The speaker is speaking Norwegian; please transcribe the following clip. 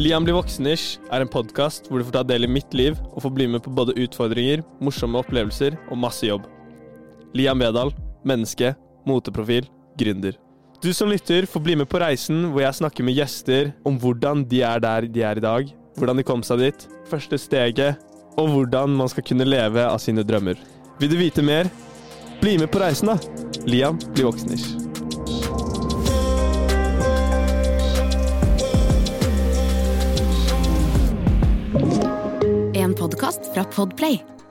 Liam blir voksenish er en podkast hvor du får ta del i mitt liv og får bli med på både utfordringer, morsomme opplevelser og masse jobb. Liam Vedal, menneske, moteprofil, gründer. Du som lytter får bli med på reisen hvor jeg snakker med gjester om hvordan de er der de er i dag, hvordan de kom seg dit, første steget, og hvordan man skal kunne leve av sine drømmer. Vil du vite mer? Bli med på reisen, da! Liam blir voksenish. Podkast fra Podplay.